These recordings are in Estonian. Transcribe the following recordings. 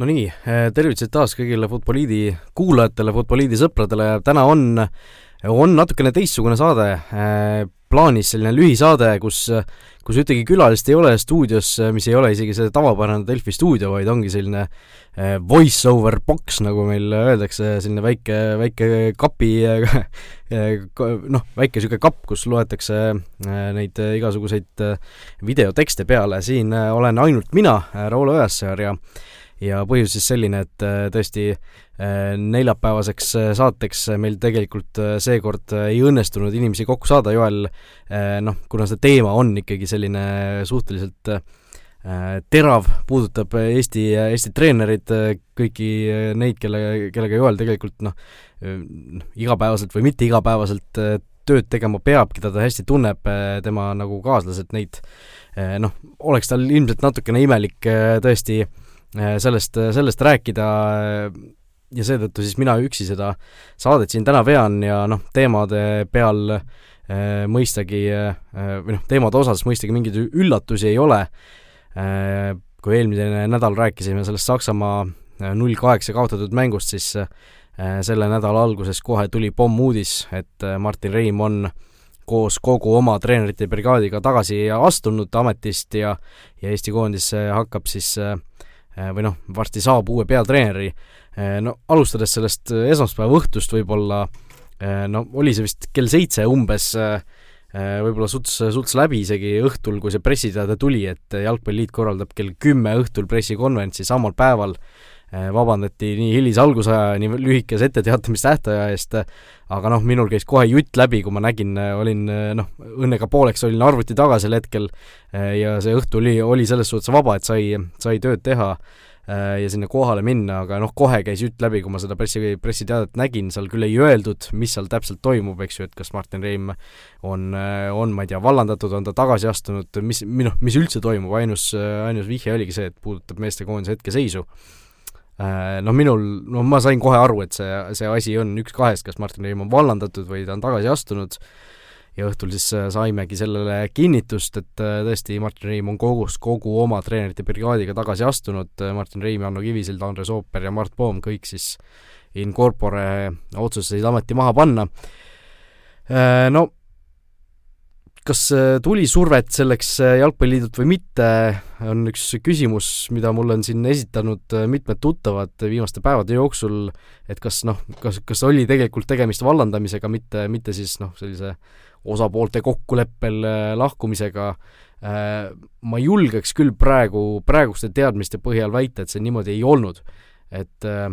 no nii, tervitused taas kõigile Futboliidi kuulajatele, Futboliidi sõpradele, täna on, on natukene teistsugune saade, plaanis selline lühisaade, kus, kus ühtegi külalist ei ole stuudios, mis ei ole isegi see tavapärane Delfi stuudio, vaid ongi selline voice-over box, nagu meil öeldakse, selline väike, väike kapi noh, väike niisugune kapp, kus loetakse neid igasuguseid videotekste peale, siin olen ainult mina, Raul Õassaar ja ja põhjus siis selline, et äh, tõesti äh, neljapäevaseks äh, saateks meil tegelikult seekord ei õnnestunud inimesi kokku saada, Joel, noh, kuna see teema on ikkagi selline suhteliselt terav, puudutab Eesti, Eesti treenereid, kõiki neid, kelle, kellega Joel tegelikult noh, noh, igapäevaselt või mitte igapäevaselt tööd tegema peab, keda ta hästi tunneb, tema nagu kaaslased, neid noh, oleks tal ilmselt natukene imelik tõesti äh, sellest, äh, sellest rääkida äh, ja seetõttu siis mina üksi seda saadet siin täna vean ja noh, teemade peal äh, mõistagi äh, või noh, teemade osas mõistagi mingeid üllatusi ei ole. Äh,, kui eelmine nädal rääkisime sellest Saksamaa null kaheksa kaotatud mängust, siis äh, selle nädala alguses kohe tuli pommuudis, et Martin Reim on koos kogu oma treenerite brigaadiga tagasi astunud ametist ja ja Eesti koondis hakkab siis äh, Äh, või noh, varsti saab uue peatreeneri, äh, no alustades sellest äh, esmaspäeva õhtust võib-olla, no oli see vist kell seitse umbes, võib-olla suts, suts läbi isegi õhtul, kui see pressiteade tuli, et Jalgpalliliit korraldab kell kümme õhtul pressikonverentsi samal päeval vabandati nii hilise algusaja, nii lühikese etteteatamistähtaja eest, aga noh, minul käis kohe jutt läbi, kui ma nägin, olin noh, õnnega pooleks olin arvuti taga sel hetkel eh, ja see õhtu oli, oli selles suhtes vaba, et sai, sai tööd teha eh, ja sinna kohale minna, aga noh, kohe käis jutt läbi, kui ma seda pressi, pressiteadet nägin, seal küll ei öeldud, mis seal täpselt toimub, eks ju, et kas Martin Reim on, on, ma ei tea, vallandatud, on ta tagasi astunud, mis, noh, mis üldse toimub, ainus, ainus vihje oligi see, et puudutab meestekoondise hetkeseisu noh, minul, no ma sain kohe aru, et see, see asi on üks kahest, kas Martin Reim on vallandatud või ta on tagasi astunud, ja õhtul siis äh, saimegi sellele kinnitust, et äh, tõesti, Martin Reim on kogus kogu oma treenerite brigaadiga tagasi astunud, Martin Reim, Janno Kivisild, Andres Ooper ja Mart Poom kõik siis in corpore otsustasid ameti maha panna. No kas tuli survet selleks Jalgpalliliidult või mitte, on üks küsimus, mida mulle on siin esitanud äh, mitmed tuttavad viimaste päevade jooksul, et kas noh, kas, kas oli tegelikult tegemist vallandamisega, mitte, mitte siis noh, sellise osapoolte kokkuleppel lahkumisega, ma julgeks küll praegu, praeguste teadmiste põhjal väita, et see niimoodi ei olnud. et äh,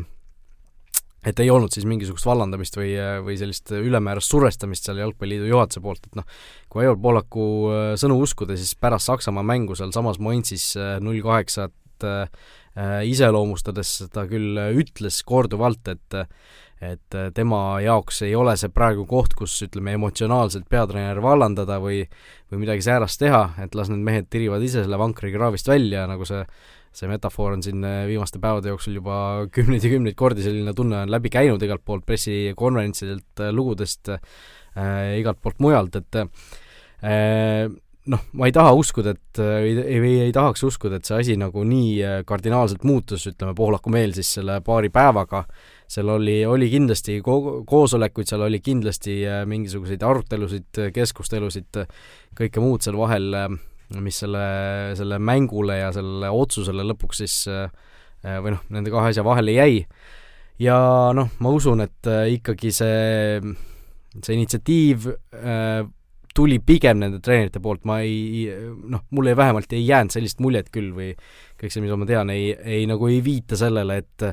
et ei olnud siis mingisugust vallandamist või, või sellist ülemäärast survestamist seal Jalgpalliliidu juhatuse poolt, et noh, kui Aivar Poolaku äh, sõnu uskuda, siis pärast Saksamaa mängu sealsamas Mainzis äh, null kaheksat äh, iseloomustades ta küll ütles korduvalt, et et tema jaoks ei ole see praegu koht, kus ütleme, emotsionaalselt peatreener vallandada või või midagi säärast teha, et las need mehed tirivad ise selle vankri kraavist välja, nagu see see metafoor on siin äh, viimaste päevade jooksul juba kümneid ja kümneid kordi, selline tunne on läbi käinud igalt poolt pressikonverentsidelt, äh, lugudest äh,, igalt poolt mujalt, et äh, noh, ma ei taha uskuda, et ei, ei, ei tahaks uskuda, et see asi nagu nii kardinaalselt muutus, ütleme, Pohlaku meel siis selle paari päevaga, seal oli, oli kindlasti ko-, koosolekuid, seal oli kindlasti mingisuguseid arutelusid, keskustelusid, kõike muud seal vahel äh,, mis selle, selle mängule ja sellele otsusele lõpuks siis äh, või noh, nende kahe asja vahele jäi. ja noh, ma usun, et äh, ikkagi see, see initsiatiiv äh, tuli pigem nende treenerite poolt, ma ei noh, mulle vähemalt ei jäänud sellist muljet küll või kõik see, mida ma tean, ei, ei nagu ei viita sellele, et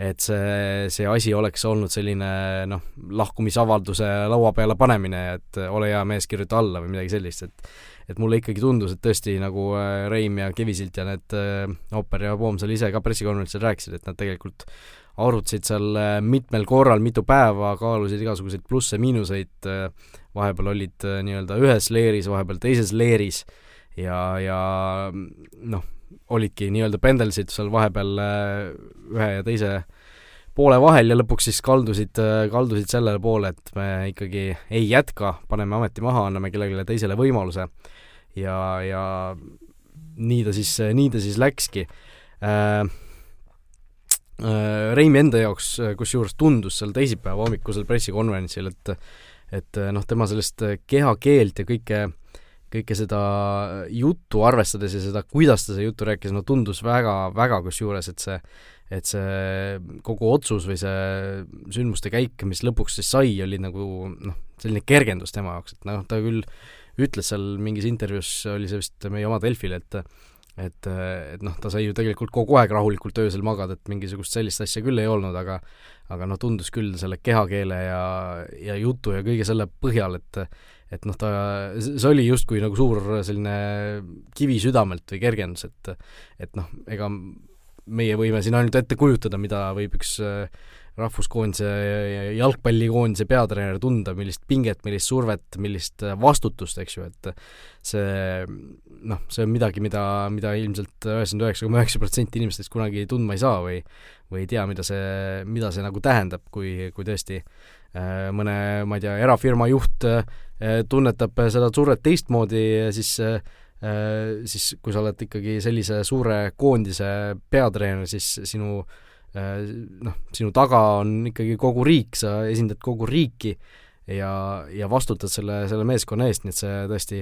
et see, see asi oleks olnud selline noh, lahkumisavalduse laua peale panemine, et ole hea mees, kirjuta alla või midagi sellist, et et mulle ikkagi tundus, et tõesti nagu äh, Reim ja Kivisilt ja need äh, Ooper ja Poom seal ise ka pressikonverentsil rääkisid, et nad tegelikult arutasid seal äh, mitmel korral, mitu päeva, kaalusid igasuguseid plusse-miinuseid, vahepeal olid nii-öelda ühes leeris, vahepeal teises leeris ja, ja noh, olidki nii-öelda pendelsid seal vahepeal ühe ja teise poole vahel ja lõpuks siis kaldusid, kaldusid sellele poole, et me ikkagi ei jätka, paneme ameti maha, anname kellelegi teisele võimaluse ja, ja nii ta siis, nii ta siis läkski äh,. Reimi enda jaoks kusjuures tundus seal teisipäeva hommikusel pressikonverentsil, et et noh, tema sellist kehakeelt ja kõike kõike seda juttu arvestades ja seda, kuidas ta seda juttu rääkis, no tundus väga, väga kusjuures, et see et see kogu otsus või see sündmuste käik, mis lõpuks siis sai, oli nagu noh, selline kergendus tema jaoks, et noh, ta küll ütles seal mingis intervjuus, oli see vist meie oma Delfile, et et, et noh, ta sai ju tegelikult kogu aeg rahulikult öösel magada, et mingisugust sellist asja küll ei olnud, aga aga noh, tundus küll selle kehakeele ja, ja jutu ja kõige selle põhjal, et et noh, ta, see oli justkui nagu suur selline kivi südamelt või kergendus, et et noh, ega meie võime siin ainult ette kujutada, mida võib üks äh, rahvuskoondise ja jalgpallikoondise peatreener tunda, millist pinget, millist survet, millist äh, vastutust, eks ju, et see noh, see on midagi, mida, mida ilmselt üheksakümmend üheksa koma üheksa protsenti inimestest kunagi tundma ei saa või või ei tea, mida see, mida see nagu tähendab, kui, kui tõesti äh, mõne, ma ei tea, erafirma juht tunnetab seda survet teistmoodi, siis siis kui sa oled ikkagi sellise suure koondise peatreener, siis sinu äh, Äh, noh, sinu taga on ikkagi kogu riik, sa esindad kogu riiki ja, ja vastutad selle, selle meeskonna eest, nii et see tõesti,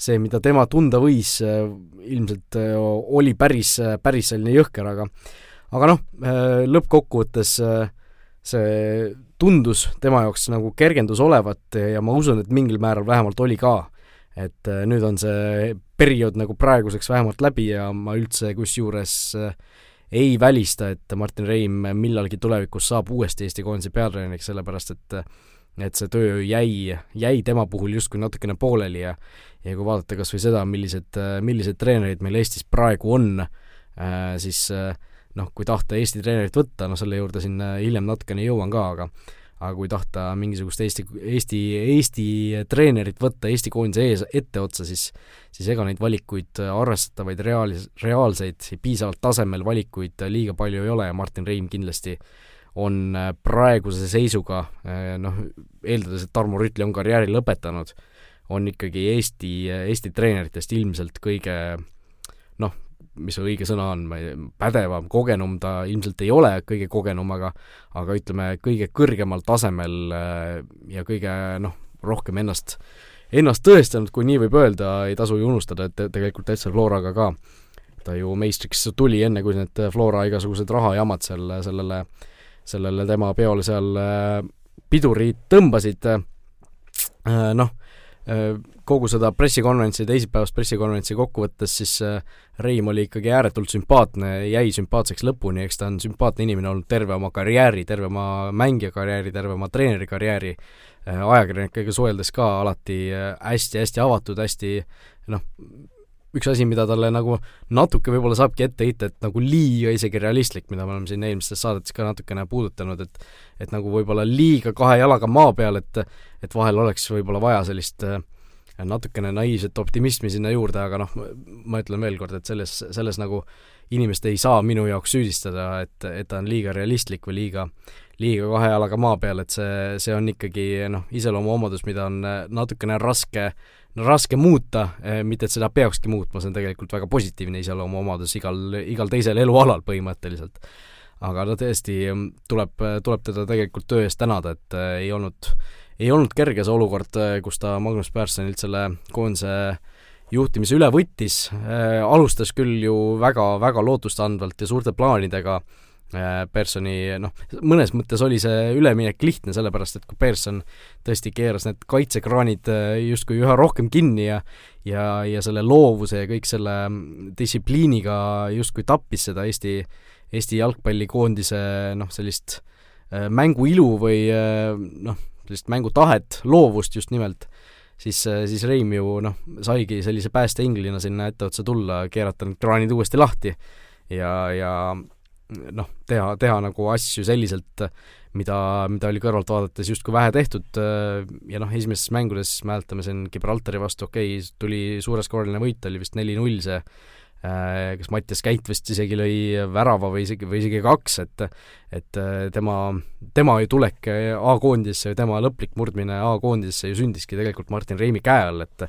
see, mida tema tunda võis, äh, ilmselt äh, oli päris, päris selline jõhker, aga aga noh, lõppkokkuvõttes see tundus tema jaoks nagu kergendus olevat ja ma usun, et mingil määral vähemalt oli ka. Et nüüd on see periood nagu praeguseks vähemalt läbi ja ma üldse kusjuures äh, ei välista, et Martin Reim millalgi tulevikus saab uuesti Eesti koondise peatreeneriks, sellepärast et et see töö jäi, jäi tema puhul justkui natukene pooleli ja ja kui vaadata kas või seda, millised, millised treenerid meil Eestis praegu on, äh, siis noh, kui tahta Eesti treenerit võtta, no selle juurde siin hiljem natukene jõuan ka, aga aga kui tahta mingisugust Eesti, Eesti, Eesti treenerit võtta Eesti koondise ees, etteotsa, siis siis ega neid valikuid, arvestatavaid reaalis-, reaalseid, piisavalt tasemel valikuid liiga palju ei ole ja Martin Reim kindlasti on praeguse seisuga noh, eeldades, et Tarmo Rütli on karjääri lõpetanud, on ikkagi Eesti, Eesti treeneritest ilmselt kõige noh, mis see õige sõna on, ma ei, pädevam, kogenum ta ilmselt ei ole kõige kogenum, aga aga ütleme, kõige kõrgemal tasemel äh, ja kõige noh, rohkem ennast, ennast tõestanud, kui nii võib öelda, ei tasu ju unustada, et tegelikult Ester Floraga ka. ta ju meistriks tuli, enne kui need Flora igasugused rahajamad seal sellele, sellele tema peole seal äh, pidurit tõmbasid, äh, noh, kogu seda pressikonverentsi, teisipäevast pressikonverentsi kokku võttes, siis äh, Reim oli ikkagi ääretult sümpaatne, jäi sümpaatseks lõpuni, eks ta on sümpaatne inimene olnud terve oma karjääri, terve oma mängija karjääri, terve oma treeneri karjääri, äh, ajakirjanikega suheldes ka alati hästi-hästi avatud, hästi noh, üks asi, mida talle nagu natuke võib-olla saabki ette heita, et nagu liiga isegi realistlik, mida me oleme siin eelmistes saadetes ka natukene puudutanud, et et nagu võib-olla liiga kahe jalaga maa peal, et et vahel oleks võib-olla vaja sellist äh, natukene naiivset optimismi sinna juurde, aga noh, ma ütlen veel kord, et selles, selles nagu inimest ei saa minu jaoks süüdistada, et, et ta on liiga realistlik või liiga, liiga kahe jalaga maa peal, et see, see on ikkagi noh, iseloomuomadus, mida on natukene raske äh, no raske muuta, eh, mitte et seda peakski muutma, see on tegelikult väga positiivne iseloomuomadus igal, igal teisel elualal põhimõtteliselt. aga no tõesti, mm, tuleb, tuleb teda tegelikult töö eest tänada, et eh, ei olnud, ei olnud kerge see olukord, eh, kus ta Magnus Pärssonilt selle koondise juhtimise üle võttis, alustas küll ju väga, väga lootustandvalt ja suurte plaanidega Personi noh, mõnes mõttes oli see üleminek lihtne, sellepärast et kui Person tõesti keeras need kaitsekraanid äh, justkui üha rohkem kinni ja ja, ja selle loovuse ja kõik selle mm, distsipliiniga justkui tappis seda Eesti, Eesti jalgpallikoondise noh, sellist äh, mänguilu või noh, sellist mängutahet, loovust just nimelt, siis, siis Reim ju noh, saigi sellise päästeinglina sinna etteotsa tulla, keerata need kraanid uuesti lahti. Ja, ja noh, teha, teha nagu asju selliselt, mida, mida oli kõrvalt vaadates justkui vähe tehtud ja noh, esimestes mängudes mäletame siin Gibraltari vastu, okei okay,, tuli suureskooriline võit, oli vist neli-null see, kas Mattias Käit vist isegi lõi värava või isegi, või isegi kaks, et et tema, tema ju tulek A-koondisesse või tema lõplik murdmine A-koondisesse ju sündiski tegelikult Martin Reimi käe all, et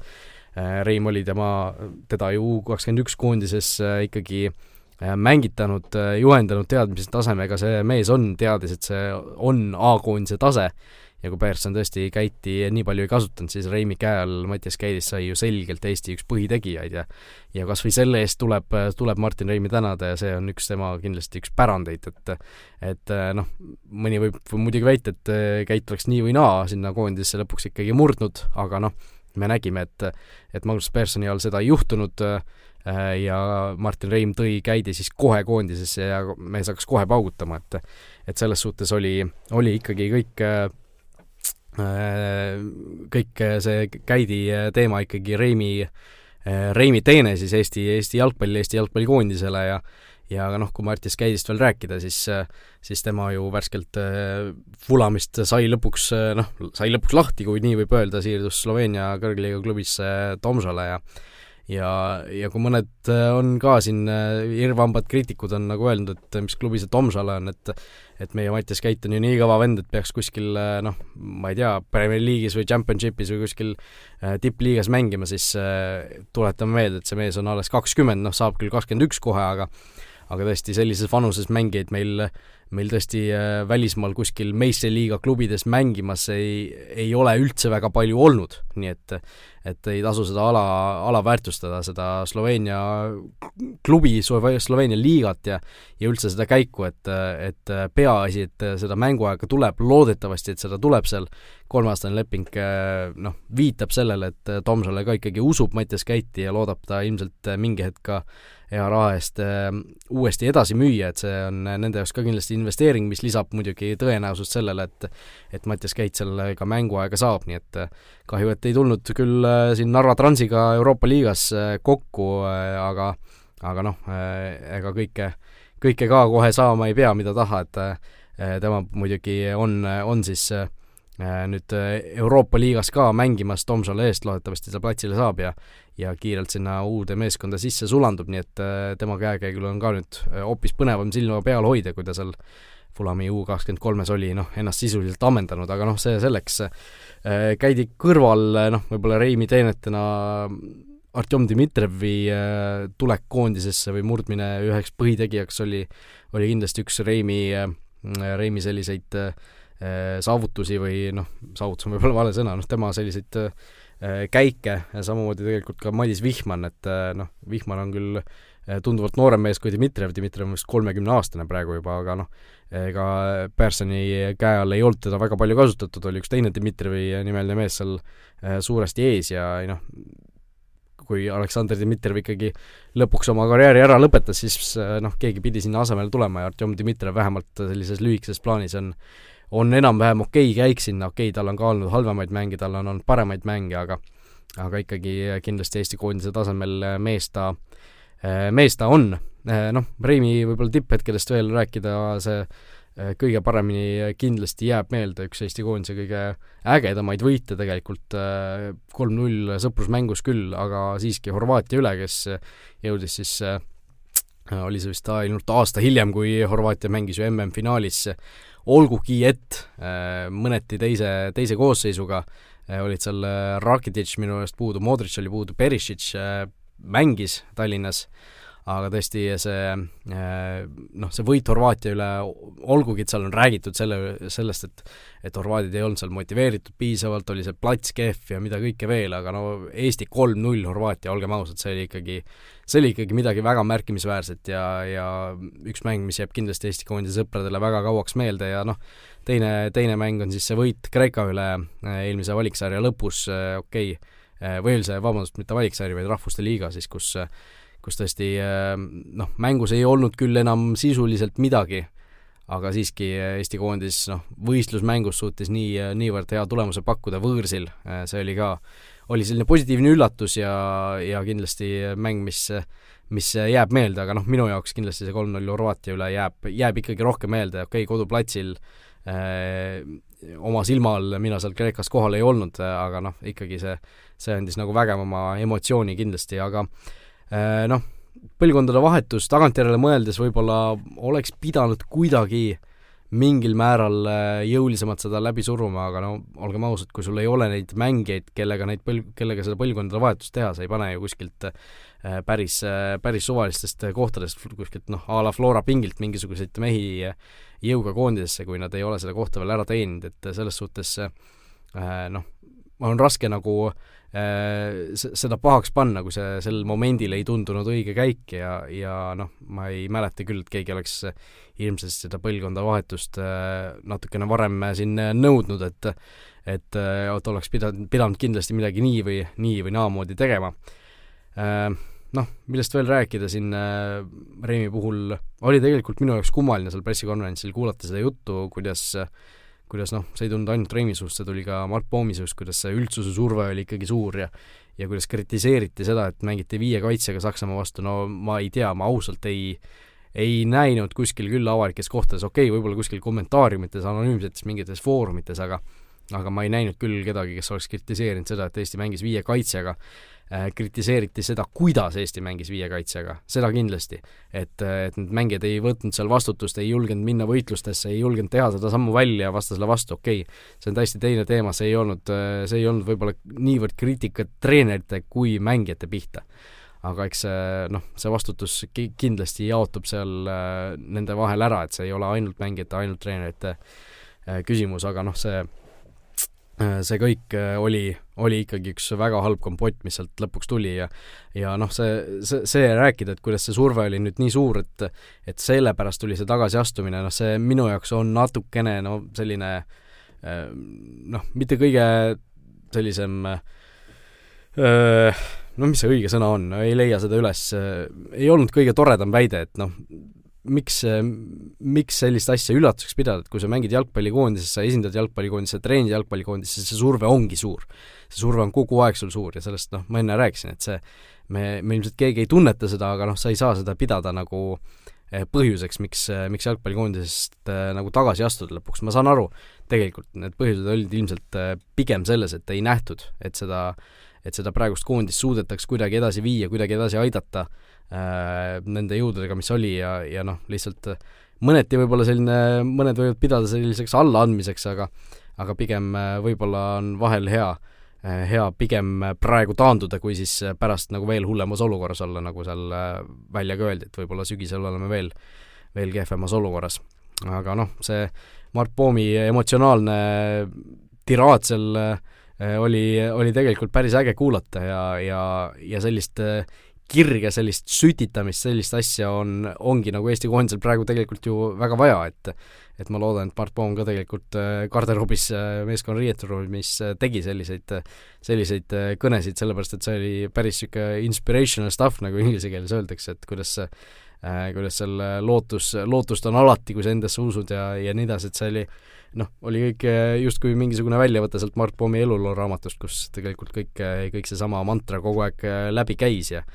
Reim oli tema, teda ju U kakskümmend üks koondises ikkagi äh, mängitanud, juhendanud teadmise tasemega see mees on, teadis, et see on A-koondise tase. Ja kui Pearson tõesti Käiti nii palju ei kasutanud, siis Reimi käe all Mattias Käidist sai ju selgelt Eesti üks põhitegijaid ja ja kas või selle eest tuleb, tuleb Martin Reimi tänada ja see on üks tema kindlasti üks pärandeid, et et noh, mõni võib muidugi väita, et Käit oleks nii või naa sinna koondisesse lõpuks ikkagi murdnud, aga noh, me nägime, et et Magnus Personi all seda ei juhtunud ja Martin Reim tõi Käidi siis kohe koondisesse ja mees hakkas kohe paugutama, et et selles suhtes oli, oli ikkagi kõik Äh, kõik see Käidi teema ikkagi Reimi, äh, Reimi teene siis Eesti, Eesti jalgpalli, Eesti jalgpallikoondisele ja ja noh, kui Martis Käidist veel rääkida, siis siis tema ju värskelt Fulamist sai lõpuks noh, sai lõpuks lahti, kui nii võib öelda, siirdus Sloveenia kõrgliiga klubisse Tomsole ja ja, ja kui mõned äh, on ka siin äh, irvhambad kriitikud on nagu öelnud, et mis klubi see Tomsale on, et et meie Mattias Käit on ju nii kõva vend, et peaks kuskil äh, noh, ma ei tea, Premier League'is või Championship'is või kuskil tippliigas mängima, siis tuletame meelde, et see mees on alles kakskümmend, noh, saab küll kakskümmend üks kohe, aga aga tõesti, sellises vanuses mängijaid meil meil tõesti välismaal kuskil meistriliiga klubides mängimas ei, ei ole üldse väga palju olnud, nii et et ei tasu seda ala, alaväärtustada, seda Sloveenia klubi, Sloveenia liigat ja ja üldse seda käiku, et, et peaasi, et seda mänguaega tuleb, loodetavasti, et seda tuleb seal, kolmeaastane leping noh, viitab sellele, et Tomsale ka ikkagi usub Mattias Käiti ja loodab ta ilmselt mingi hetk ka hea raha eest uuesti edasi müüa, et see on nende jaoks ka kindlasti investeering, mis lisab muidugi tõenäosust sellele, et et Mattias Käit seal ka mänguaega saab, nii et kahju, et ei tulnud küll siin Narva Transiga Euroopa liigas äh, kokku, äh, aga aga noh, ega kõike, kõike ka kohe saama ei pea, mida taha, et tema muidugi on, on siis nüüd Euroopa liigas ka mängimas Tomsole eest, loodetavasti ta platsile saab ja ja kiirelt sinna uude meeskonda sisse sulandub, nii et tema käekäigul on ka nüüd hoopis põnevam silma peal hoida, kui ta seal Fulami U kakskümmend kolmes oli noh, ennast sisuliselt ammendanud, aga noh, see selleks, äh, käidi kõrval noh, võib-olla Reimi teenetena Artjom Dmitrijevi äh, tulek koondisesse või murdmine üheks põhitegijaks oli, oli kindlasti üks Reimi, äh, Reimi selliseid saavutusi või noh, saavutus on võib-olla vale sõna, noh tema selliseid käike samamoodi tegelikult ka Madis Vihman, et noh, Vihman on küll tunduvalt noorem mees kui Dmitrijev, Dmitrijev on vist kolmekümneaastane praegu juba, aga noh, ega Personi käe all ei olnud teda väga palju kasutatud, oli üks teine Dmitrijevi nimeline mees seal äh, suuresti ees ja noh, kui Aleksandr Dmitrijev ikkagi lõpuks oma karjääri ära lõpetas, siis äh, noh, keegi pidi sinna asemele tulema ja Artjom Dmitrijev vähemalt sellises lühikeses plaanis on on enam-vähem okei okay käik sinna, okei okay,, tal on ka olnud halvemaid mänge, tal on olnud paremaid mänge, aga aga ikkagi kindlasti Eesti koondise tasemel mees ta, mees ta on. Eh, noh, Reimi võib-olla tipphetkedest veel rääkida, see eh, kõige paremini kindlasti jääb meelde üks Eesti koondise kõige ägedamaid võite tegelikult, kolm-null sõprusmängus küll, aga siiski Horvaatia üle, kes jõudis siis oli see vist ainult aasta hiljem, kui Horvaatia mängis ju MM-finaalis, olgugi et mõneti teise, teise koosseisuga olid seal Rakitic minu meelest puudu, Modric oli puudu, Perisic mängis Tallinnas aga tõesti see äh, noh, see võit Horvaatia üle, olgugi et seal on räägitud selle, sellest, et et horvaadid ei olnud seal motiveeritud piisavalt, oli see plats kehv ja mida kõike veel, aga no Eesti kolm-null Horvaatia, olgem ausad, see oli ikkagi, see oli ikkagi midagi väga märkimisväärset ja, ja üks mäng, mis jääb kindlasti Eesti koondise sõpradele väga kauaks meelde ja noh, teine, teine mäng on siis see võit Kreeka üle äh, eelmise valiksarja lõpus, äh, okei okay,, või oli see, vabandust, mitte valiksari, vaid Rahvuste Liiga siis, kus kus tõesti äh, noh, mängus ei olnud küll enam sisuliselt midagi, aga siiski äh, Eesti koondis noh, võistlusmängus suutis nii, äh, niivõrd hea tulemuse pakkuda võõrsil, see oli ka, oli selline positiivne üllatus ja, ja kindlasti mäng, mis mis jääb meelde, aga noh, minu jaoks kindlasti see kolm-null Horvaatia üle jääb, jääb ikkagi rohkem meelde, okei okay,, koduplatsil äh, oma silma all mina seal Kreekas kohal ei olnud, aga noh, ikkagi see, see andis nagu vägevama emotsiooni kindlasti, aga Äh, noh, põlvkondade vahetus tagantjärele mõeldes võib-olla oleks pidanud kuidagi mingil määral jõulisemalt seda läbi suruma, aga no olgem ausad, kui sul ei ole neid mängijaid, kellega neid põl-, kellega seda põlvkondade vahetust teha, sa ei pane ju kuskilt päris, päris suvalistest kohtadest, kuskilt noh, a la Flora pingilt mingisuguseid mehi jõuga koondisesse, kui nad ei ole seda kohta veel ära teeninud, et selles suhtes noh, on raske nagu äh, seda pahaks panna, kui see sel momendil ei tundunud õige käik ja, ja noh, ma ei mäleta küll, et keegi oleks ilmselt seda põlvkonda vahetust äh, natukene varem siin nõudnud, et et, et oleks pidanud, pidanud kindlasti midagi nii või, nii või naamoodi tegema. Äh, noh, millest veel rääkida siin äh, Reimi puhul, oli tegelikult minu jaoks kummaline seal pressikonverentsil kuulata seda juttu, kuidas kuidas noh, see ei tulnud ainult Reimi suust, see tuli ka Mart Poomi suust, kuidas see üldsuse surve oli ikkagi suur ja ja kuidas kritiseeriti seda, et mängiti viie kaitsega Saksamaa vastu, no ma ei tea, ma ausalt ei ei näinud kuskil küll avalikes kohtades, okei okay,, võib-olla kuskil kommentaariumites, anonüümsetes mingites foorumites, aga aga ma ei näinud küll kedagi, kes oleks kritiseerinud seda, et Eesti mängis viie kaitsega kritiseeriti seda, kuidas Eesti mängis viie kaitsega, seda kindlasti. et, et need mängijad ei võtnud seal vastutust, ei julgenud minna võitlustesse, ei julgenud teha seda sammu välja vastasele vastu, okei okay,, see on täiesti teine teema, see ei olnud, see ei olnud võib-olla niivõrd kriitikat treenerite kui mängijate pihta. aga eks see noh, see vastutus ki-, kindlasti jaotub seal äh, nende vahel ära, et see ei ole ainult mängijate, ainult treenerite äh, küsimus, aga noh, see Äh, see kõik äh, oli, oli ikkagi üks väga halb kompott, mis sealt lõpuks tuli ja ja noh, see, see, see rääkida, et kuidas see surve oli nüüd nii suur, et et sellepärast tuli see tagasiastumine, noh see minu jaoks on natukene no selline äh, noh, mitte kõige sellisem no mis see õige sõna on, ei leia seda üles, ei olnud kõige toredam väide, et noh, miks, miks sellist asja üllatuseks pidada, et kui sa mängid jalgpallikoondises, sa esindad jalgpallikoondise, treenid jalgpallikoondises, see surve ongi suur. see surve on kogu aeg sul suur ja sellest noh, ma enne rääkisin, et see, me, me ilmselt keegi ei tunneta seda, aga noh, sa ei saa seda pidada nagu eh, põhjuseks, miks, miks jalgpallikoondisest äh, nagu tagasi astuda lõpuks, ma saan aru, tegelikult need põhjused olid ilmselt pigem selles, et ei nähtud, et seda, et seda praegust koondist suudetaks kuidagi edasi viia, kuidagi edasi aidata Äh, nende jõududega, mis oli ja, ja noh, lihtsalt mõneti võib-olla selline, mõned võivad pidada selliseks allaandmiseks, aga aga pigem äh, võib-olla on vahel hea, äh, hea pigem praegu taanduda, kui siis pärast nagu veel hullemas olukorras olla, nagu seal välja ka öeldi, et võib-olla sügisel oleme veel, veel kehvemas olukorras. aga noh, see Mart Poomi emotsionaalne tiraad seal oli, oli tegelikult päris äge kuulata ja, ja, ja sellist kirge, sellist sütitamist, sellist asja on, ongi nagu Eesti koondisel praegu tegelikult ju väga vaja, et et ma loodan, et Mart Poom ka tegelikult äh, garderoobis äh, meeskonna riietusruumis äh, tegi selliseid, selliseid kõnesid, sellepärast et see oli päris niisugune inspirational stuff, nagu inglise keeles öeldakse, et kuidas kuidas seal lootus, lootust on alati, kui sa endasse usud ja, ja nii edasi, et see oli noh, oli kõik justkui mingisugune väljavõte sealt Mart Poomi eluloo raamatust, kus tegelikult kõik, kõik seesama mantra kogu aeg läbi käis ja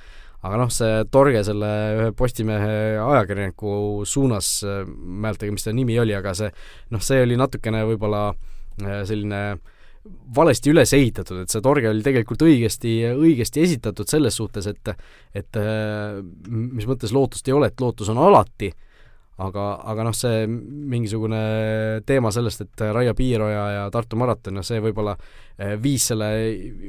aga noh, see torge selle ühe Postimehe ajakirjaniku suunas, ma ei mäletagi, mis ta nimi oli, aga see noh, see oli natukene võib-olla äh, selline valesti üles ehitatud, et see torge oli tegelikult õigesti, õigesti esitatud selles suhtes, et et äh, mis mõttes lootust ei ole, et lootus on alati äh, aga, aga noh, see mingisugune teema sellest, et Raia Piiroja ja Tartu maraton, noh see võib-olla eh, viis selle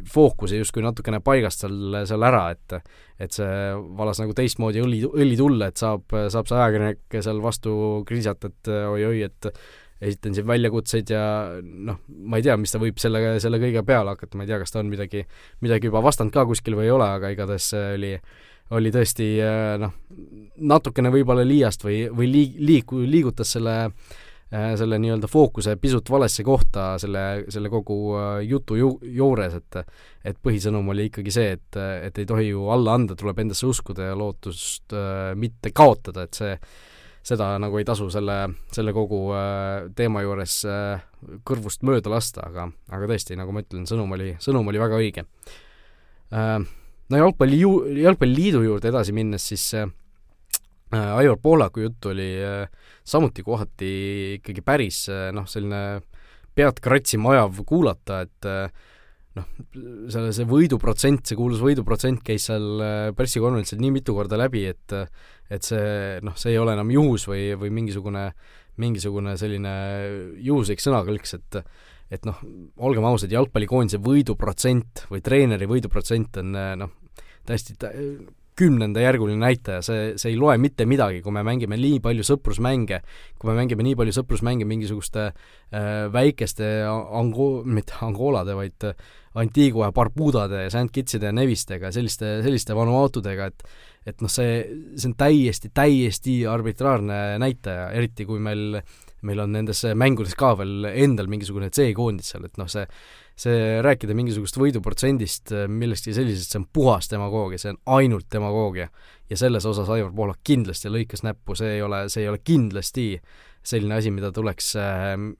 fookuse justkui natukene paigast seal, seal ära, et et see valas nagu teistmoodi õli, õli tulla, et saab, saab see ajakirjanik seal vastu krisata, et oi-oi, et esitan siin väljakutseid ja noh, ma ei tea, mis ta võib selle, selle kõige peale hakata, ma ei tea, kas ta on midagi, midagi juba vastanud ka kuskil või ei ole, aga igatahes see oli oli tõesti äh, noh, natukene võib-olla liiast või, või liig-, liiku-, liigutas selle äh, selle nii-öelda fookuse pisut valesse kohta selle, selle kogu äh, jutu ju-, juures, et et põhisõnum oli ikkagi see, et, et ei tohi ju alla anda, tuleb endasse uskuda ja lootust äh, mitte kaotada, et see, seda nagu ei tasu selle, selle kogu äh, teema juures äh, kõrvust mööda lasta, aga, aga tõesti, nagu ma ütlen, sõnum oli, sõnum oli väga õige. Äh, no jalgpalli ju-, jalgpalliliidu juurde edasi minnes, siis äh, äh, Aivar Pohlaku jutt oli äh, samuti kohati ikkagi päris äh, noh, selline pead kratsima ajav kuulata, et äh, noh, selle, see võiduprotsent, see kuulus võiduprotsent käis seal äh, pressikonverentsil nii mitu korda läbi, et et see noh, see ei ole enam juhus või, või mingisugune mingisugune selline juhuslik sõnakõlks, et et noh, olgem ausad, jalgpallikoondise võiduprotsent või treeneri võiduprotsent on noh, täiesti kümnendajärguline näitaja, see, see ei loe mitte midagi, kui me mängime nii palju sõprusmänge, kui me mängime nii palju sõprusmänge mingisuguste äh, väikeste Ango-, mitte Angolade, vaid äh, Antigua ja Barbudade ja St Kitside ja Nevistega, selliste, selliste Vanuatudega, et et noh, see, see on täiesti, täiesti arbitraarne näitaja, eriti kui meil meil on nendes mängudes ka veel endal mingisugune C-koondis seal, et noh, see see rääkida mingisugust võiduprotsendist, millestki sellisest, see on puhas demagoogia, see on ainult demagoogia. ja selles osas Aivar Pohlak kindlasti lõikas näppu, see ei ole, see ei ole kindlasti selline asi, mida tuleks,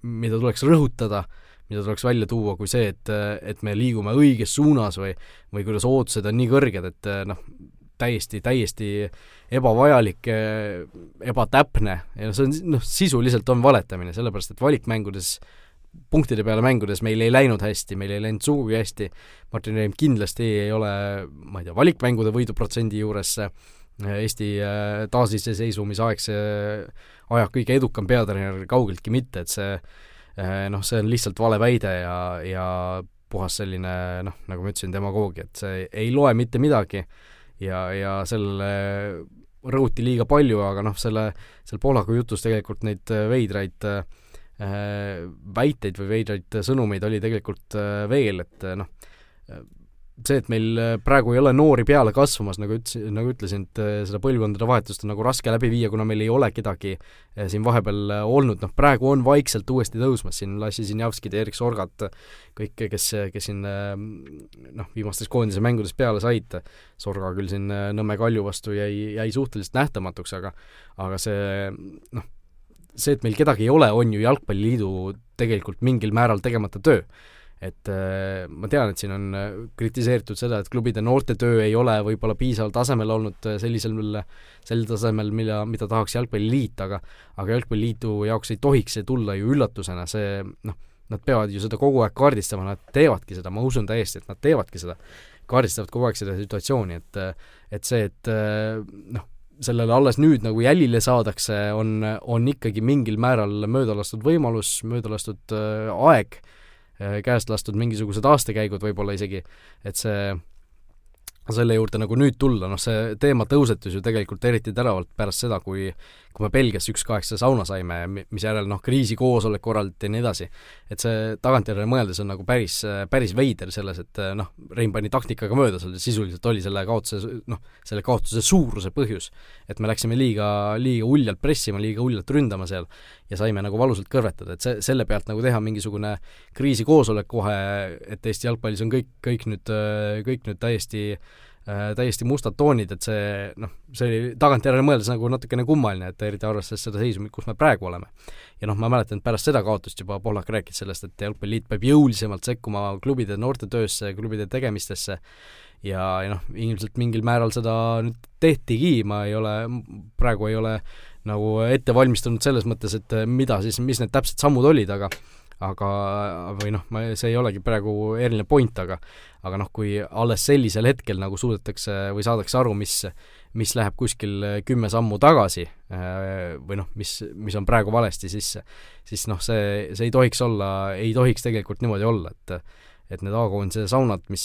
mida tuleks rõhutada, mida tuleks välja tuua kui see, et, et me liigume õiges suunas või või kuidas ootused on nii kõrged, et noh, täiesti, täiesti ebavajalik, ebatäpne ja see on noh, sisuliselt on valetamine, sellepärast et valikmängudes punktide peale mängudes meil ei läinud hästi, meil ei läinud sugugi hästi, Martin Reim kindlasti ei ole, ma ei tea, valikmängude võiduprotsendi juures Eesti äh, taasiseseisvumisaegse aja kõige edukam peatreener kaugeltki mitte, et see äh, noh, see on lihtsalt vale väide ja, ja puhas selline noh, nagu ma ütlesin, demagoogia, et see ei loe mitte midagi ja, ja sellele rõhuti liiga palju, aga noh, selle, seal Pohlaku jutus tegelikult neid veidraid äh, Äh, väiteid või veidraid sõnumeid oli tegelikult äh, veel, et äh, noh, see, et meil praegu ei ole noori peale kasvamas, nagu ütlesin, nagu ütlesin, et seda põlvkondade vahetust on nagu raske läbi viia, kuna meil ei ole kedagi siin vahepeal olnud, noh praegu on vaikselt uuesti tõusmas siin Lassi Sinjavskid ja Erik Sorgat, kõik, kes, kes siin noh, viimastes koondise mängudes peale said, Sorga küll siin Nõmme Kalju vastu jäi, jäi suhteliselt nähtamatuks, aga aga see noh, see, et meil kedagi ei ole, on ju Jalgpalliliidu tegelikult mingil määral tegemata töö. Et äh, ma tean, et siin on äh, kritiseeritud seda, et klubide noortetöö ei ole võib-olla piisaval tasemel olnud äh, sellisel, sel tasemel, mille, mida tahaks Jalgpalliliit, aga aga Jalgpalliliidu jaoks ei tohiks see tulla ju üllatusena, see noh, nad peavad ju seda kogu aeg kaardistama, nad teevadki seda, ma usun täiesti, et nad teevadki seda, kaardistavad kogu aeg seda situatsiooni, et et see, et noh, sellele alles nüüd nagu jälile saadakse, on, on ikkagi mingil määral mööda lastud võimalus, mööda lastud aeg, äh, käest lastud mingisugused aastakäigud võib-olla isegi, et see selle juurde nagu nüüd tulla, noh see teema tõusetus ju tegelikult eriti teravalt pärast seda, kui kui me Belgias üks-kaheksa sauna saime, misjärel noh, kriisikoosolek korraldati ja nii edasi. et see tagantjärele mõeldes on nagu päris, päris veider selles, et noh, Rein pani taktikaga mööda, seal sisuliselt oli selle kaotuse, noh, selle kaotuse suuruse põhjus. et me läksime liiga, liiga uljalt pressima, liiga uljalt ründama seal ja saime nagu valusalt kõrvetada, et see, selle pealt nagu teha mingisugune kriisikoosolek kohe, et Eesti jalgpallis on kõik, kõik nüüd, kõik nüüd täiesti äh, täiesti mustad toonid, et see noh, see oli tagantjärele mõeldes nagu natukene kummaline, et eriti arvestades seda seisu, kus me praegu oleme. ja noh, ma mäletan, et pärast seda kaotust juba Pohlak rääkis sellest, et Jalgpalliliit peab jõulisemalt sekkuma klubide noortetöösse, klubide tegemistesse ja, ja noh, ilmselt mingil määral seda nüüd tehtigi, ma ei ole, praegu ei ole nagu ette valmistunud selles mõttes, et mida siis, mis need täpsed sammud olid, aga aga või noh, ma, see ei olegi praegu eriline point, aga aga noh, kui alles sellisel hetkel nagu suudetakse või saadakse aru, mis mis läheb kuskil kümme sammu tagasi või noh, mis, mis on praegu valesti, siis siis noh, see, see ei tohiks olla, ei tohiks tegelikult niimoodi olla, et et need A-koondise saunad, mis,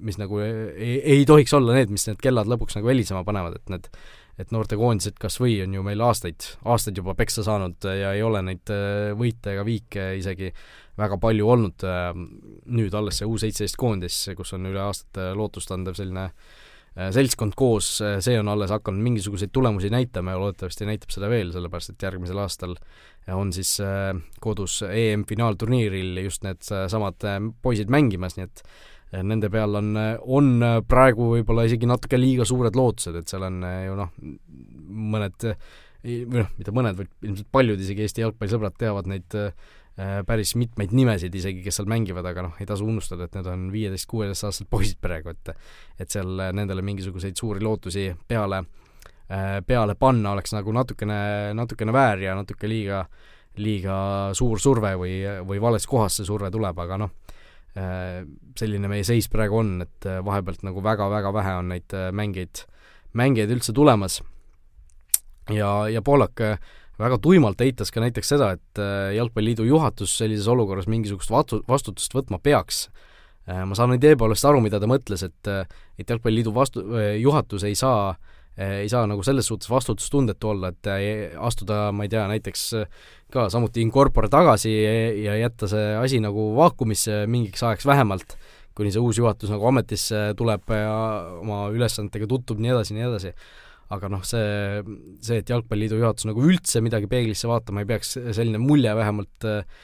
mis nagu ei, ei tohiks olla need, mis need kellad lõpuks nagu helisema panevad, et need et noortekoondised kas või on ju meil aastaid, aastaid juba peksa saanud ja ei ole neid äh, võite ega viike isegi väga palju olnud, äh, nüüd alles see U seitseteist koondis, kus on üle aastate lootustandev selline äh, seltskond koos, see on alles hakanud mingisuguseid tulemusi näitama ja loodetavasti näitab seda veel, sellepärast et järgmisel aastal on siis kodus EM-finaalturniiril just need samad poisid mängimas, nii et nende peal on, on praegu võib-olla isegi natuke liiga suured lootused, et seal on ju noh, mõned või noh, mitte mõned, vaid ilmselt paljud isegi Eesti jalgpallisõbrad teavad neid päris mitmeid nimesid isegi, kes seal mängivad, aga noh, ei tasu unustada, et need on viieteist-kuueteistaastased poisid praegu, et et seal nendele mingisuguseid suuri lootusi peale, peale panna oleks nagu natukene, natukene väär ja natuke liiga, liiga suur surve või, või vales kohas see surve tuleb, aga noh, selline meie seis praegu on, et äh, vahepealt nagu väga-väga vähe on neid äh, mängijaid, mängijaid üldse tulemas. ja, ja Poolak väga tuimalt eitas ka näiteks seda, et Jalgpalliliidu juhatus sellises olukorras mingisugust vatu-, vastutust võtma peaks. ma saan idee poolest aru, mida ta mõtles, et et Jalgpalliliidu vastu-, juhatus ei saa ei saa nagu selles suhtes vastutustundetu olla, et astuda, ma ei tea, näiteks ka samuti in corpore tagasi ja jätta see asi nagu vaakumisse mingiks ajaks vähemalt kuni see uus juhatus nagu ametisse tuleb ja oma ülesannetega tutvub, nii edasi, nii edasi. aga noh, see, see, et Jalgpalliliidu juhatus nagu üldse midagi peeglisse vaatama ei peaks, selline mulje vähemalt äh,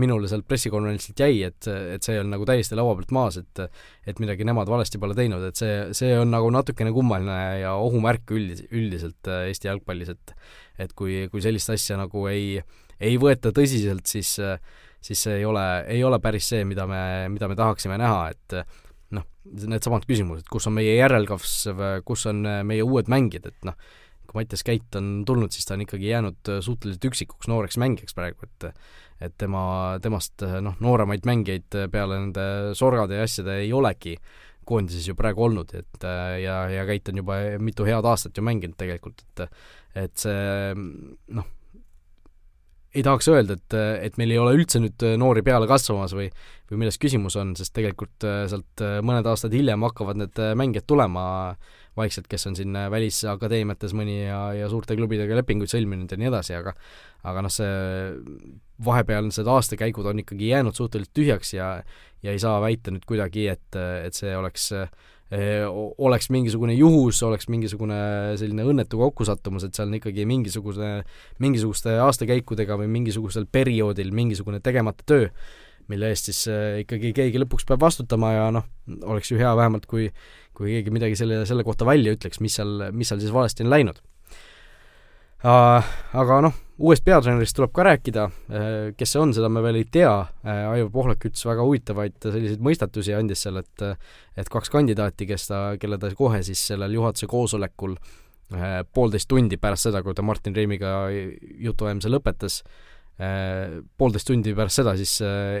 minule sealt pressikonverentsilt jäi, et, et see on nagu täiesti laua pealt maas, et et midagi nemad valesti pole teinud, et see, see on nagu natukene kummaline ja ohumärk üldis-, üldiselt äh, Eesti jalgpallis, et et kui, kui sellist asja nagu ei, ei võeta tõsiselt, siis äh, siis see ei ole, ei ole päris see, mida me, mida me tahaksime näha, et noh, needsamad küsimused, kus on meie järelkasv, kus on meie uued mängijad, et noh, kui Mattias Käit on tulnud, siis ta on ikkagi jäänud suhteliselt üksikuks nooreks mängijaks praegu, et et tema, temast noh, nooremaid mängijaid peale nende sorgade ja asjade ei olegi koondises ju praegu olnud, et ja, ja Käit on juba mitu head aastat ju mänginud tegelikult, et et see noh, ei tahaks öelda, et, et meil ei ole üldse nüüd noori peale kasvamas või või milles küsimus on, sest tegelikult sealt mõned aastad hiljem hakkavad need mängijad tulema vaikselt, kes on siin välisakadeemiates mõni ja, ja suurte klubidega lepinguid sõlminud ja nii edasi, aga aga noh, see vahepealsed aastakäigud on ikkagi jäänud suhteliselt tühjaks ja ja ei saa väita nüüd kuidagi, et, et see oleks äh, oleks mingisugune juhus, oleks mingisugune selline õnnetu kokkusattumus, et seal on ikkagi mingisugune, mingisuguste aastakäikudega või mingisugusel perioodil mingisugune tegemata töö, mille eest siis ikkagi keegi lõpuks peab vastutama ja noh, oleks ju hea vähemalt, kui kui keegi midagi selle, selle kohta välja ütleks, mis seal, mis seal siis valesti on läinud. Aga noh, uuest peatreenerist tuleb ka rääkida, äh, kes see on, seda me veel ei tea, äh, Aivar Pohlak ütles väga huvitavaid selliseid mõistatusi, andis seal, et et kaks kandidaati, kes ta, kelle ta kohe siis sellel juhatuse koosolekul äh, poolteist tundi pärast seda, kui ta Martin Reimiga jutuajamise lõpetas, poolteist tundi pärast seda siis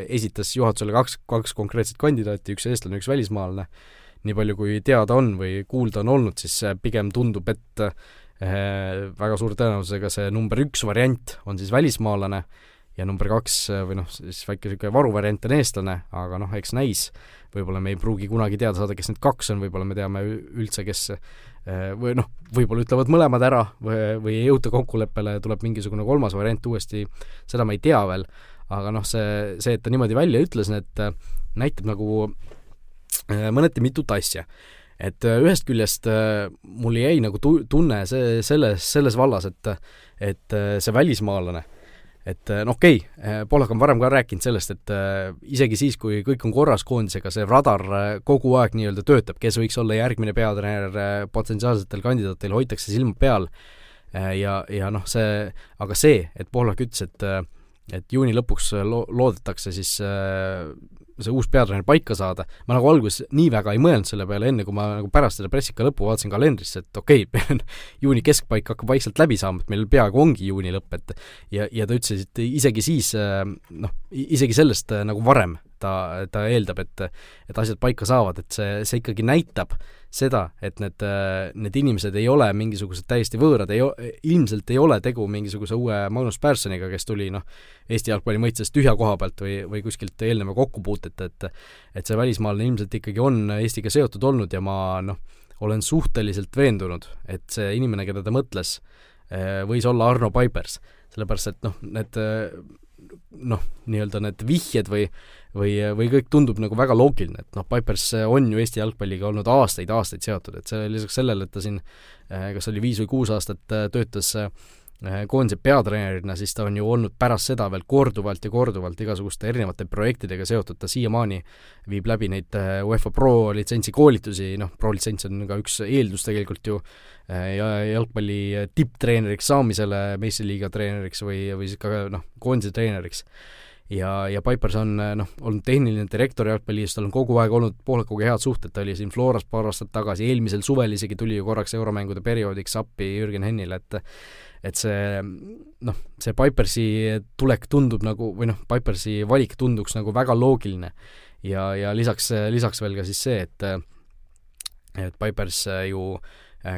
esitas juhatusele kaks, kaks konkreetset kandidaati, üks eestlane, üks välismaalane, nii palju kui teada on või kuulda on olnud, siis pigem tundub, et Äh, väga suure tõenäosusega see number üks variant on siis välismaalane ja number kaks või noh, siis väike niisugune varuvariant on eestlane, aga noh, eks näis, võib-olla me ei pruugi kunagi teada saada, kes need kaks on, võib-olla me teame üldse, kes äh, või noh, võib-olla ütlevad mõlemad ära või, või ei jõuta kokkuleppele, tuleb mingisugune kolmas variant uuesti, seda ma ei tea veel, aga noh, see, see, et ta niimoodi välja ütles, need näitab nagu mõneti mitut asja et äh, ühest küljest äh, mul jäi nagu tu-, tunne see, selles, selles vallas, et et äh, see välismaalane, et no okei okay,, Pohlak on varem ka rääkinud sellest, et isegi siis, kui kõik on korras koondisega, see radar kogu aeg nii-öelda töötab, kes võiks olla järgmine peatreener potentsiaalsetel kandidaatidel, hoitakse silma peal. Ja, ja noh, see, aga see, et Pohlak ütles, et et juuni lõpuks lo-, loodetakse siis see uus peatreener paika saada, ma nagu alguses nii väga ei mõelnud selle peale, enne kui ma nagu pärast selle pressika lõppu vaatasin kalendrisse, et okei okay, juuni keskpaik hakkab vaikselt läbi saama, et meil peaaegu ongi juuni lõpp, et ja, ja ta ütles, et isegi siis noh, isegi sellest nagu varem ta, ta eeldab, et et asjad paika saavad, et see, see ikkagi näitab seda, et need, need inimesed ei ole mingisugused täiesti võõrad, ei, ilmselt ei ole tegu mingisuguse uue Magnus Pärssoniga, kes tuli noh, Eesti jalgpalli mõistes tühja koha pealt või, või kuskilt eelneva kokkupuuteta, et et see välismaalane ilmselt ikkagi on Eestiga seotud olnud ja ma noh, olen suhteliselt veendunud, et see inimene, keda ta mõtles, võis olla Arno Paipers. sellepärast et noh, need noh, nii-öelda need vihjed või või, või kõik tundub nagu väga loogiline, et noh, Pipers on ju Eesti jalgpalliga olnud aastaid-aastaid seotud, et see lisaks sellele, et ta siin eh, kas oli viis või kuus aastat eh, töötas eh, koondise peatreenerina, siis ta on ju olnud pärast seda veel korduvalt ja korduvalt igasuguste erinevate projektidega seotud, ta siiamaani viib läbi neid UEFA Pro litsentsi koolitusi, noh, Pro litsents on ka üks eeldus tegelikult ju ja jalgpalli tipptreeneriks saamisele, meistriliiga treeneriks või, või siis ka noh, koondise treeneriks ja, ja Pipers on noh, olnud tehniline direktor jalgpalliis, tal on kogu aeg olnud Pohlakuga head suhted, ta oli siin Floras paar aastat tagasi, eelmisel suvel isegi tuli ju korraks euromängude perioodiks appi Jürgen Hennile, et et see noh, see Pipersi tulek tundub nagu, või noh, Pipersi valik tunduks nagu väga loogiline. ja, ja lisaks, lisaks veel ka siis see, et et Pipers ju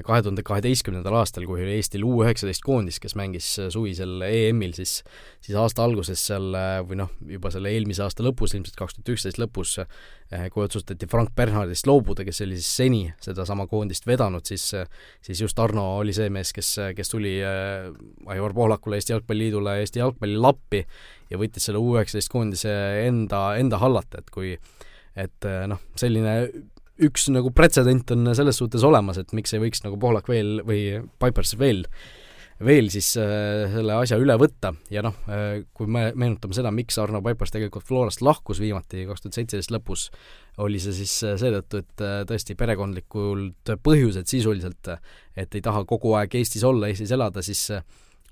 kahe tuhande kaheteistkümnendal aastal, kui oli Eestil U üheksateist koondis, kes mängis suvisel EM-il, siis siis aasta alguses seal või noh, juba selle eelmise aasta lõpus, ilmselt kaks tuhat üksteist lõpus, kui otsustati Frank Bernhardist loobuda, kes oli siis seni sedasama koondist vedanud, siis siis just Arno oli see mees, kes, kes tuli Aivar Pohlakule, Eesti Jalgpalliliidule, Eesti jalgpallile appi ja võttis selle U üheksateist koondise enda, enda hallata, et kui et noh, selline üks nagu pretsedent on selles suhtes olemas, et miks ei võiks nagu Pohlak veel või Pipers veel veel siis äh, selle asja üle võtta. Ja noh äh,, kui me meenutame seda, miks Arno Pipers tegelikult Florast lahkus viimati kaks tuhat seitseteist lõpus, oli see siis äh, seetõttu, et äh, tõesti perekondlikult põhjused sisuliselt, et ei taha kogu aeg Eestis olla, Eestis elada, siis äh,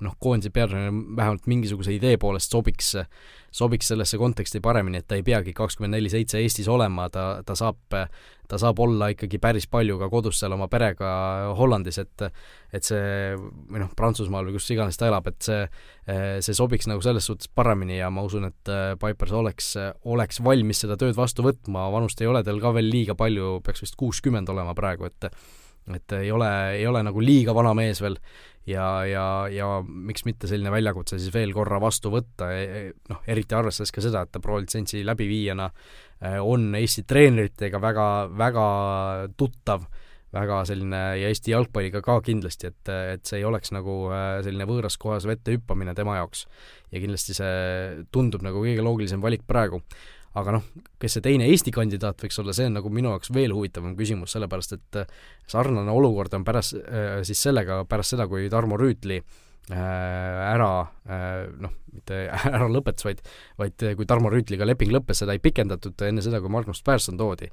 noh, koondise peatreener vähemalt mingisuguse idee poolest sobiks, sobiks sellesse konteksti paremini, et ta ei peagi kakskümmend neli seitse Eestis olema, ta, ta saab, ta saab olla ikkagi päris palju ka kodus seal oma perega Hollandis, et et see, või noh, Prantsusmaal või kus iganes ta elab, et see, see sobiks nagu selles suhtes paremini ja ma usun, et Pipers oleks, oleks valmis seda tööd vastu võtma, vanust ei ole tal ka veel liiga palju, peaks vist kuuskümmend olema praegu, et et ei ole, ei ole nagu liiga vana mees veel ja, ja, ja miks mitte selline väljakutse siis veel korra vastu võtta, e, e, noh, eriti arvestades ka seda, et ta pro-litsentsi läbiviijana e, on Eesti treeneritega väga, väga tuttav, väga selline ja Eesti jalgpalliga ka kindlasti, et, et see ei oleks nagu selline võõras kohas vette hüppamine tema jaoks. ja kindlasti see tundub nagu kõige loogilisem valik praegu aga noh, kes see teine Eesti kandidaat võiks olla, see on nagu minu jaoks veel huvitavam küsimus, sellepärast et äh, sarnane olukord on pärast, äh, siis sellega, pärast seda, kui Tarmo Rüütli äh, ära noh, mitte ära lõpetas, vaid vaid kui Tarmo Rüütliga leping lõppes, seda ei pikendatud enne seda, kui Magnus Persson toodi,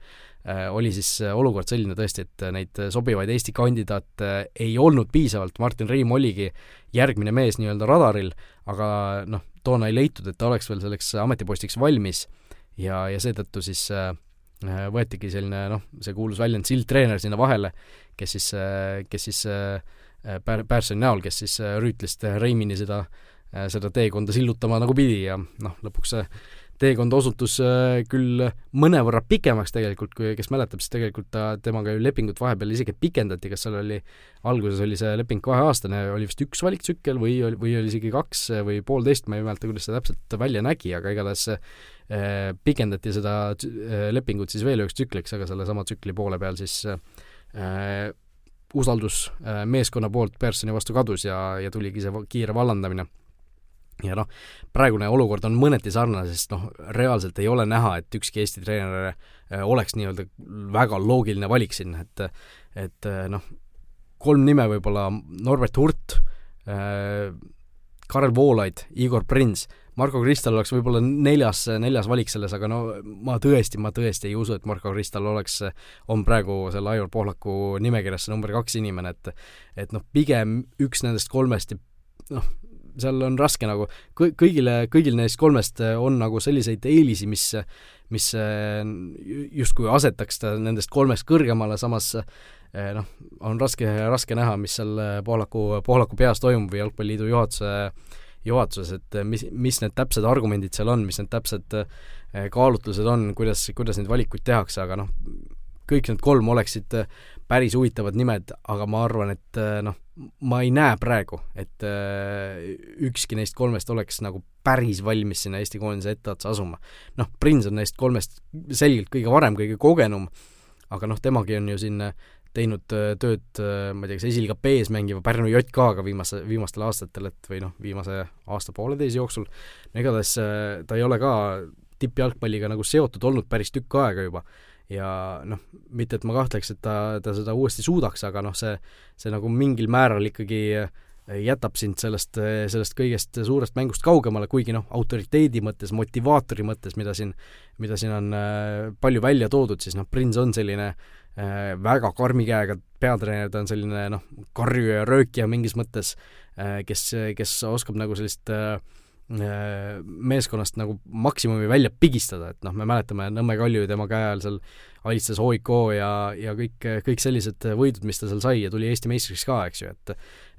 oli siis olukord selline tõesti, et neid sobivaid Eesti kandidaate ei olnud piisavalt, Martin Reim oligi järgmine mees nii-öelda radaril, aga noh, toona ei leitud, et ta oleks veel selleks ametipostiks valmis ja, ja seetõttu siis äh, äh, võetigi selline noh, see kuulus väljend sildtreener sinna vahele, kes siis äh,, kes siis äh, Pär-, Pärsoni näol, kes siis Rüütlist Reimini seda seda teekonda sillutama nagu pidi ja noh, lõpuks see teekond osutus äh, küll mõnevõrra pikemaks tegelikult, kui kes mäletab, siis tegelikult ta, temaga ju lepingut vahepeal isegi pikendati, kas seal oli, alguses oli see leping kaheaastane, oli vist üks valiktsükkel või või oli isegi kaks või poolteist, ma ei mäleta, kuidas see täpselt välja nägi, aga igatahes Äh, pikendati seda äh, lepingut siis veel üheks tsükliks, aga sellesama tsükli poole peal siis äh, usaldus äh, meeskonna poolt Pearsoni vastu kadus ja, ja tuligi see kiire vallandamine. Ja noh, praegune olukord on mõneti sarnane, sest noh, reaalselt ei ole näha, et ükski Eesti treener äh, oleks nii-öelda väga loogiline valik siin, et et äh, noh, kolm nime võib-olla, Norbert Hurt äh,, Karel Voolaid, Igor Prins. Marko Kristal oleks võib-olla neljas, neljas valik selles, aga no ma tõesti, ma tõesti ei usu, et Marko Kristal oleks, on praegu selle Aivar Pohlaku nimekirjas see number kaks inimene, et et noh, pigem üks nendest kolmest ja noh, seal on raske nagu, kõigile, kõigil neist kolmest on nagu selliseid eelisi, mis mis justkui asetaks ta nendest kolmest kõrgemale, samas noh, on raske, raske näha, mis seal Pohlaku, Pohlaku peas toimub või Jalgpalliliidu juhatuse juhatuses, et mis, mis need täpsed argumendid seal on, mis need täpsed kaalutlused on, kuidas, kuidas neid valikuid tehakse, aga noh, kõik need kolm oleksid eh, päris huvitavad nimed, aga ma arvan, et eh, noh, ma ei näe praegu, et ükski neist kolmest oleks nagu päris valmis sinna Eesti koondise etteotsa asuma. noh, Prins on neist kolmest selgelt kõige varem, kõige kogenum, aga noh, temagi on ju siin teinud äh, tööd, äh, ma ei tea, kas esiliiga B-s mängiva Pärnu JK-ga viimase, viimastel aastatel, et või noh, viimase aasta-pooleteise jooksul, no igatahes äh, ta ei ole ka tippjalgpalliga nagu seotud olnud päris tükk aega juba. Ja noh, mitte et ma kahtleks, et ta, ta seda uuesti suudaks, aga noh, see, see nagu mingil määral ikkagi jätab sind sellest, sellest kõigest suurest mängust kaugemale, kuigi noh, autoriteedi mõttes, motivaatori mõttes, mida siin, mida siin on palju välja toodud, siis noh, Prins on selline äh, Äh, väga karmi käega peatreener, ta on selline noh, karjuja ja röökija mingis mõttes, äh, kes, kes oskab nagu sellist äh, meeskonnast nagu maksimumi välja pigistada, et noh, me mäletame Nõmme Kalju tema käe ajal seal alistas OIK ja, ja kõik, kõik sellised võidud, mis ta seal sai ja tuli Eesti meistriks ka, eks ju, et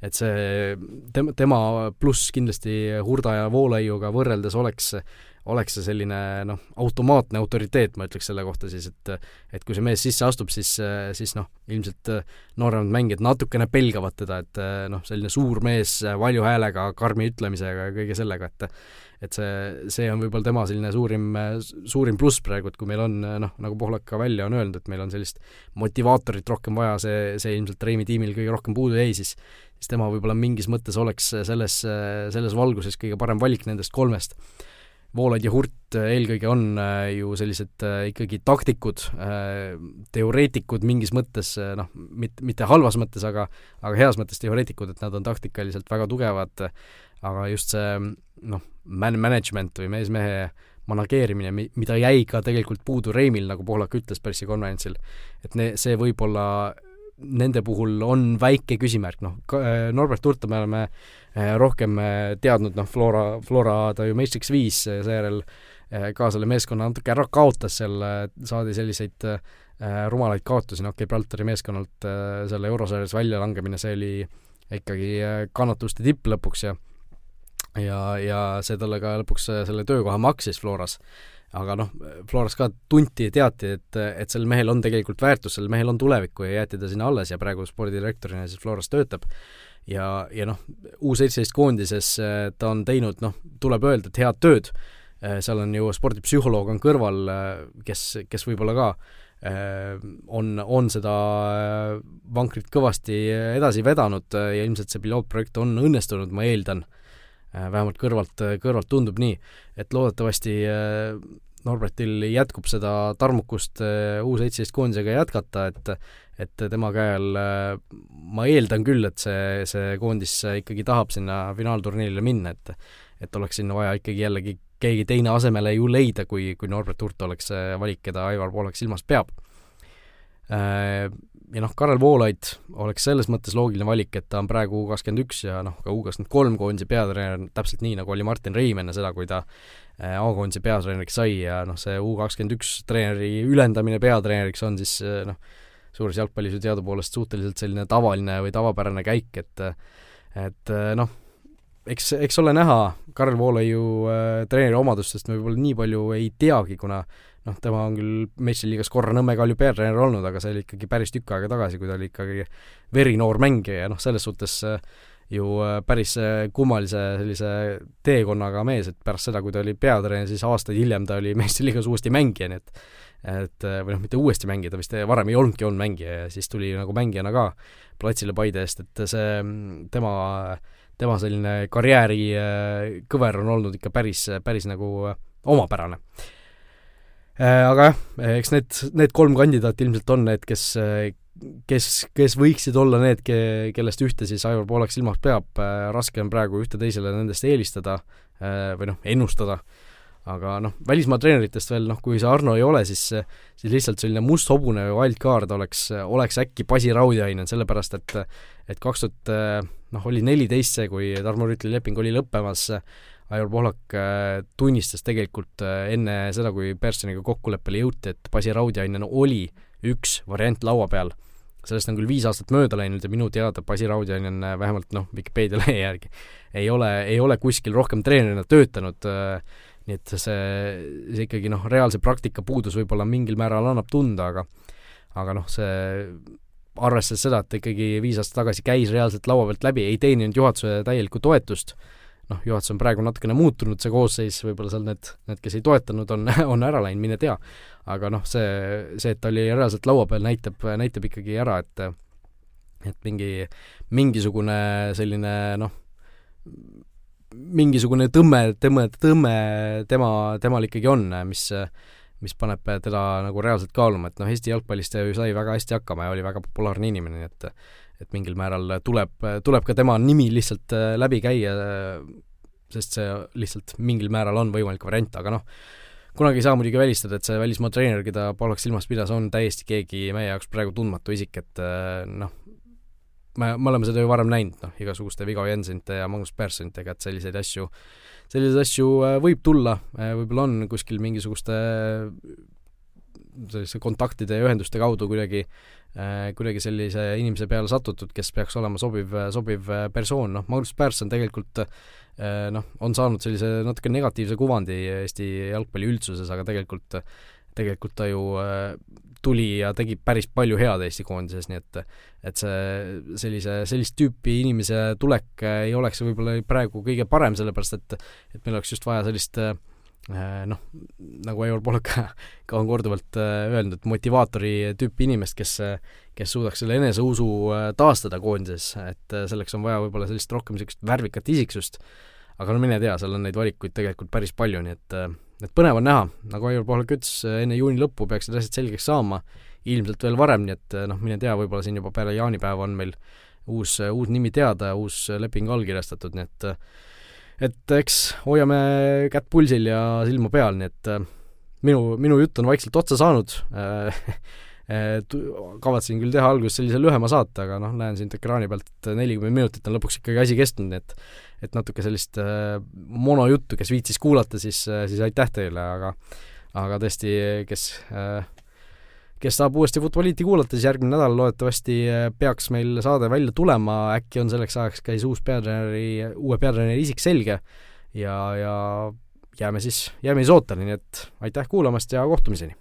et see tema, tema pluss kindlasti Hurda ja Voolaiuga võrreldes oleks oleks see selline noh, automaatne autoriteet, ma ütleks selle kohta siis, et et kui see mees sisse astub, siis, siis noh, ilmselt nooremad mängijad natukene pelgavad teda, et noh, selline suur mees valju häälega, karmi ütlemisega ja kõige sellega, et et see, see on võib-olla tema selline suurim, suurim pluss praegu, et kui meil on noh, nagu Pohlak ka välja on öelnud, et meil on sellist motivaatorit rohkem vaja, see, see ilmselt Reimi tiimil kõige rohkem puudu jäi, siis siis tema võib-olla mingis mõttes oleks selles, selles valguses kõige parem valik nendest kolmest. Voolaid ja Hurt eelkõige on äh, ju sellised äh, ikkagi taktikud, äh, teoreetikud mingis mõttes, noh, mit-, mitte halvas mõttes, aga aga heas mõttes teoreetikud, et nad on taktikaliselt väga tugevad, aga just see noh, man-, management või mees-mehe manageerimine, mi-, mida jäi ka tegelikult puudu Reimil, nagu Pohlak ütles pressikonverentsil, et ne-, see võib-olla nende puhul on väike küsimärk, noh, Norbert Urta me oleme eh, rohkem eh, teadnud, noh, Flora, Flora ta ju meistriks viis, seejärel ka selle meeskonna natuke ära kaotas seal, saadi selliseid rumalaid kaotusi, noh, Gibraltari meeskonnalt selle eurosarjas väljalangemine, see oli ikkagi kannatuste tipp lõpuks ja ja, ja see talle ka lõpuks selle töökoha maksis Floras aga noh, Floras ka tunti ja teati, et, et sel mehel on tegelikult väärtus, sel mehel on tulevikku ja jäeti ta sinna alles ja praegu spordidirektorina siis Floras töötab. ja, ja noh, U seitseteist koondises äh, ta on teinud, noh, tuleb öelda, et head tööd, äh, seal on ju spordipsühholoog on kõrval, äh, kes, kes võib-olla ka on, on seda vankrit kõvasti edasi vedanud ja ilmselt see pilootprojekt on õnnestunud, ma eeldan. Vähemalt kõrvalt, kõrvalt tundub nii, et loodetavasti Norbertil jätkub seda tarmukust äh, U17 koondisega jätkata, et et tema käe all äh, ma eeldan küll, et see, see koondis ikkagi tahab sinna finaalturniirile minna, et et oleks sinna vaja ikkagi jällegi keegi teine asemele ju leida, kui, kui Norbert Hurt oleks see valik, keda Aivar Poolak silmas peab. Ja noh, Karel Voolaid oleks selles mõttes loogiline valik, et ta on praegu U kakskümmend üks ja noh, ka U kakskümmend kolm koondise peatreener, täpselt nii, nagu oli Martin Reim enne seda, kui ta Äh, A-koondise peatreeneriks sai ja noh, see U kakskümmend üks treeneri ülendamine peatreeneriks on siis äh, noh, suures jalgpallis ju teadupoolest suhteliselt selline tavaline või tavapärane käik, et et äh, noh, eks, eks ole näha, Karel Voolaiu äh, treeneri omadustest me võib-olla nii palju ei teagi, kuna noh, tema on küll meistriliigas korra Nõmme Kalju peatreener olnud, aga see oli ikkagi päris tükk aega tagasi, kui ta oli ikkagi verinoor mängija ja noh, selles suhtes äh, ju äh, päris äh, kummalise sellise teekonnaga mees, et pärast seda, kui ta oli peatreener, siis aastaid hiljem ta oli meistriliigas uuesti mängija, nii et et äh, või noh, mitte uuesti mängija, ta vist varem ei olnudki olnud mängija ja siis tuli nagu mängijana ka platsile Paide eest, et see tema, tema selline karjääri kõver on olnud ikka päris, päris nagu omapärane. Aga jah, eks need, need kolm kandidaati ilmselt on need, kes, kes, kes võiksid olla need, ke-, kellest ühte siis Aivar Poolak silmas peab, äh, raske on praegu ühte teisele nendest eelistada äh, või noh, ennustada, aga noh, välismaa treeneritest veel noh, kui see Arno ei ole, siis siis lihtsalt selline must hobune või wildcard oleks, oleks äkki Basi Raudjainen, sellepärast et et kaks tuhat noh, oli neliteist see, kui Tarmo Rüütli leping oli lõppemas, Aivar Pohlak tunnistas tegelikult enne seda, kui Personiga kokkuleppele jõuti, et Basi Raudjainen oli üks variant laua peal. Sellest on küll viis aastat mööda läinud ja minu teada Basi Raudjanen äh, vähemalt noh, Vikipeedia lehe järgi ei ole, ei ole kuskil rohkem treenerina töötanud äh,, nii et see, see ikkagi noh, reaalse praktika puudus võib-olla mingil määral annab tunda, aga aga noh, see arvestades seda, et ikkagi viis aastat tagasi käis reaalselt laua pealt läbi, ei teeninud juhatuse täielikku toetust, noh, juhatus on praegu natukene muutunud, see koosseis, võib-olla seal need, need, kes ei toetanud, on, on ära läinud, mine tea. aga noh, see, see, et ta oli reaalselt laua peal, näitab, näitab ikkagi ära, et et mingi, mingisugune selline noh, mingisugune tõmme, tõmme, tõmme tema, temal ikkagi on, mis mis paneb teda nagu reaalselt kaaluma, et noh, Eesti jalgpallist ta ju sai väga hästi hakkama ja oli väga populaarne inimene, nii et et mingil määral tuleb, tuleb ka tema nimi lihtsalt äh, läbi käia, sest see lihtsalt mingil määral on võimalik variant, aga noh, kunagi ei saa muidugi välistada, et see välismaa treener, keda Poolak silmas pidas, on täiesti keegi meie jaoks praegu tundmatu isik, et äh, noh, me, me oleme seda ju varem näinud, noh, igasuguste Viggo Jensenite ja Magnus Perssonitega, et selliseid asju, selliseid asju äh, võib tulla, võib-olla on kuskil mingisuguste selliste kontaktide ja ühenduste kaudu kuidagi kuidagi sellise inimese peale satutud, kes peaks olema sobiv, sobiv persoon, noh, Magnus Persson tegelikult noh, on saanud sellise natuke negatiivse kuvandi Eesti jalgpalli üldsuses, aga tegelikult tegelikult ta ju tuli ja tegi päris palju head Eesti koondises, nii et et see, sellise, sellist tüüpi inimese tulek ei oleks võib-olla praegu kõige parem, sellepärast et et meil oleks just vaja sellist äh, Äh, noh, nagu Aivar Pohlak ka, on korduvalt äh, öelnud, motivaatori tüüpi inimest, kes kes suudaks selle eneseusu äh, taastada koondises, et selleks on vaja võib-olla sellist rohkem niisugust värvikat isiksust, aga no mine tea, seal on neid valikuid tegelikult päris palju, nii et et põnev on näha, nagu Aivar Pohlak ütles, enne juuni lõppu peaksid asjad selgeks saama, ilmselt veel varem, nii et noh, mine tea, võib-olla siin juba peale jaanipäeva on meil uus, uus nimi teada, uus leping allkirjastatud, nii et et eks hoiame kätt pulsil ja silma peal, nii et minu, minu jutt on vaikselt otsa saanud äh, kavatsesin küll teha alguses sellise lühema saate, aga noh, näen siit ekraani pealt, nelikümmend minutit on lõpuks ikkagi asi kestnud, nii et et natuke sellist äh, monojuttu, kes viitsis kuulata, siis, siis aitäh teile, aga aga tõesti, kes kes tahab uuesti Futboliiti kuulata, siis järgmine nädal loodetavasti eh, peaks meil saade välja tulema, äkki on selleks ajaks ka siis uus peatreeneri, uue peatreeneri isik selge ja, ja jääme siis, jääme siis ootama, nii et aitäh kuulamast ja kohtumiseni!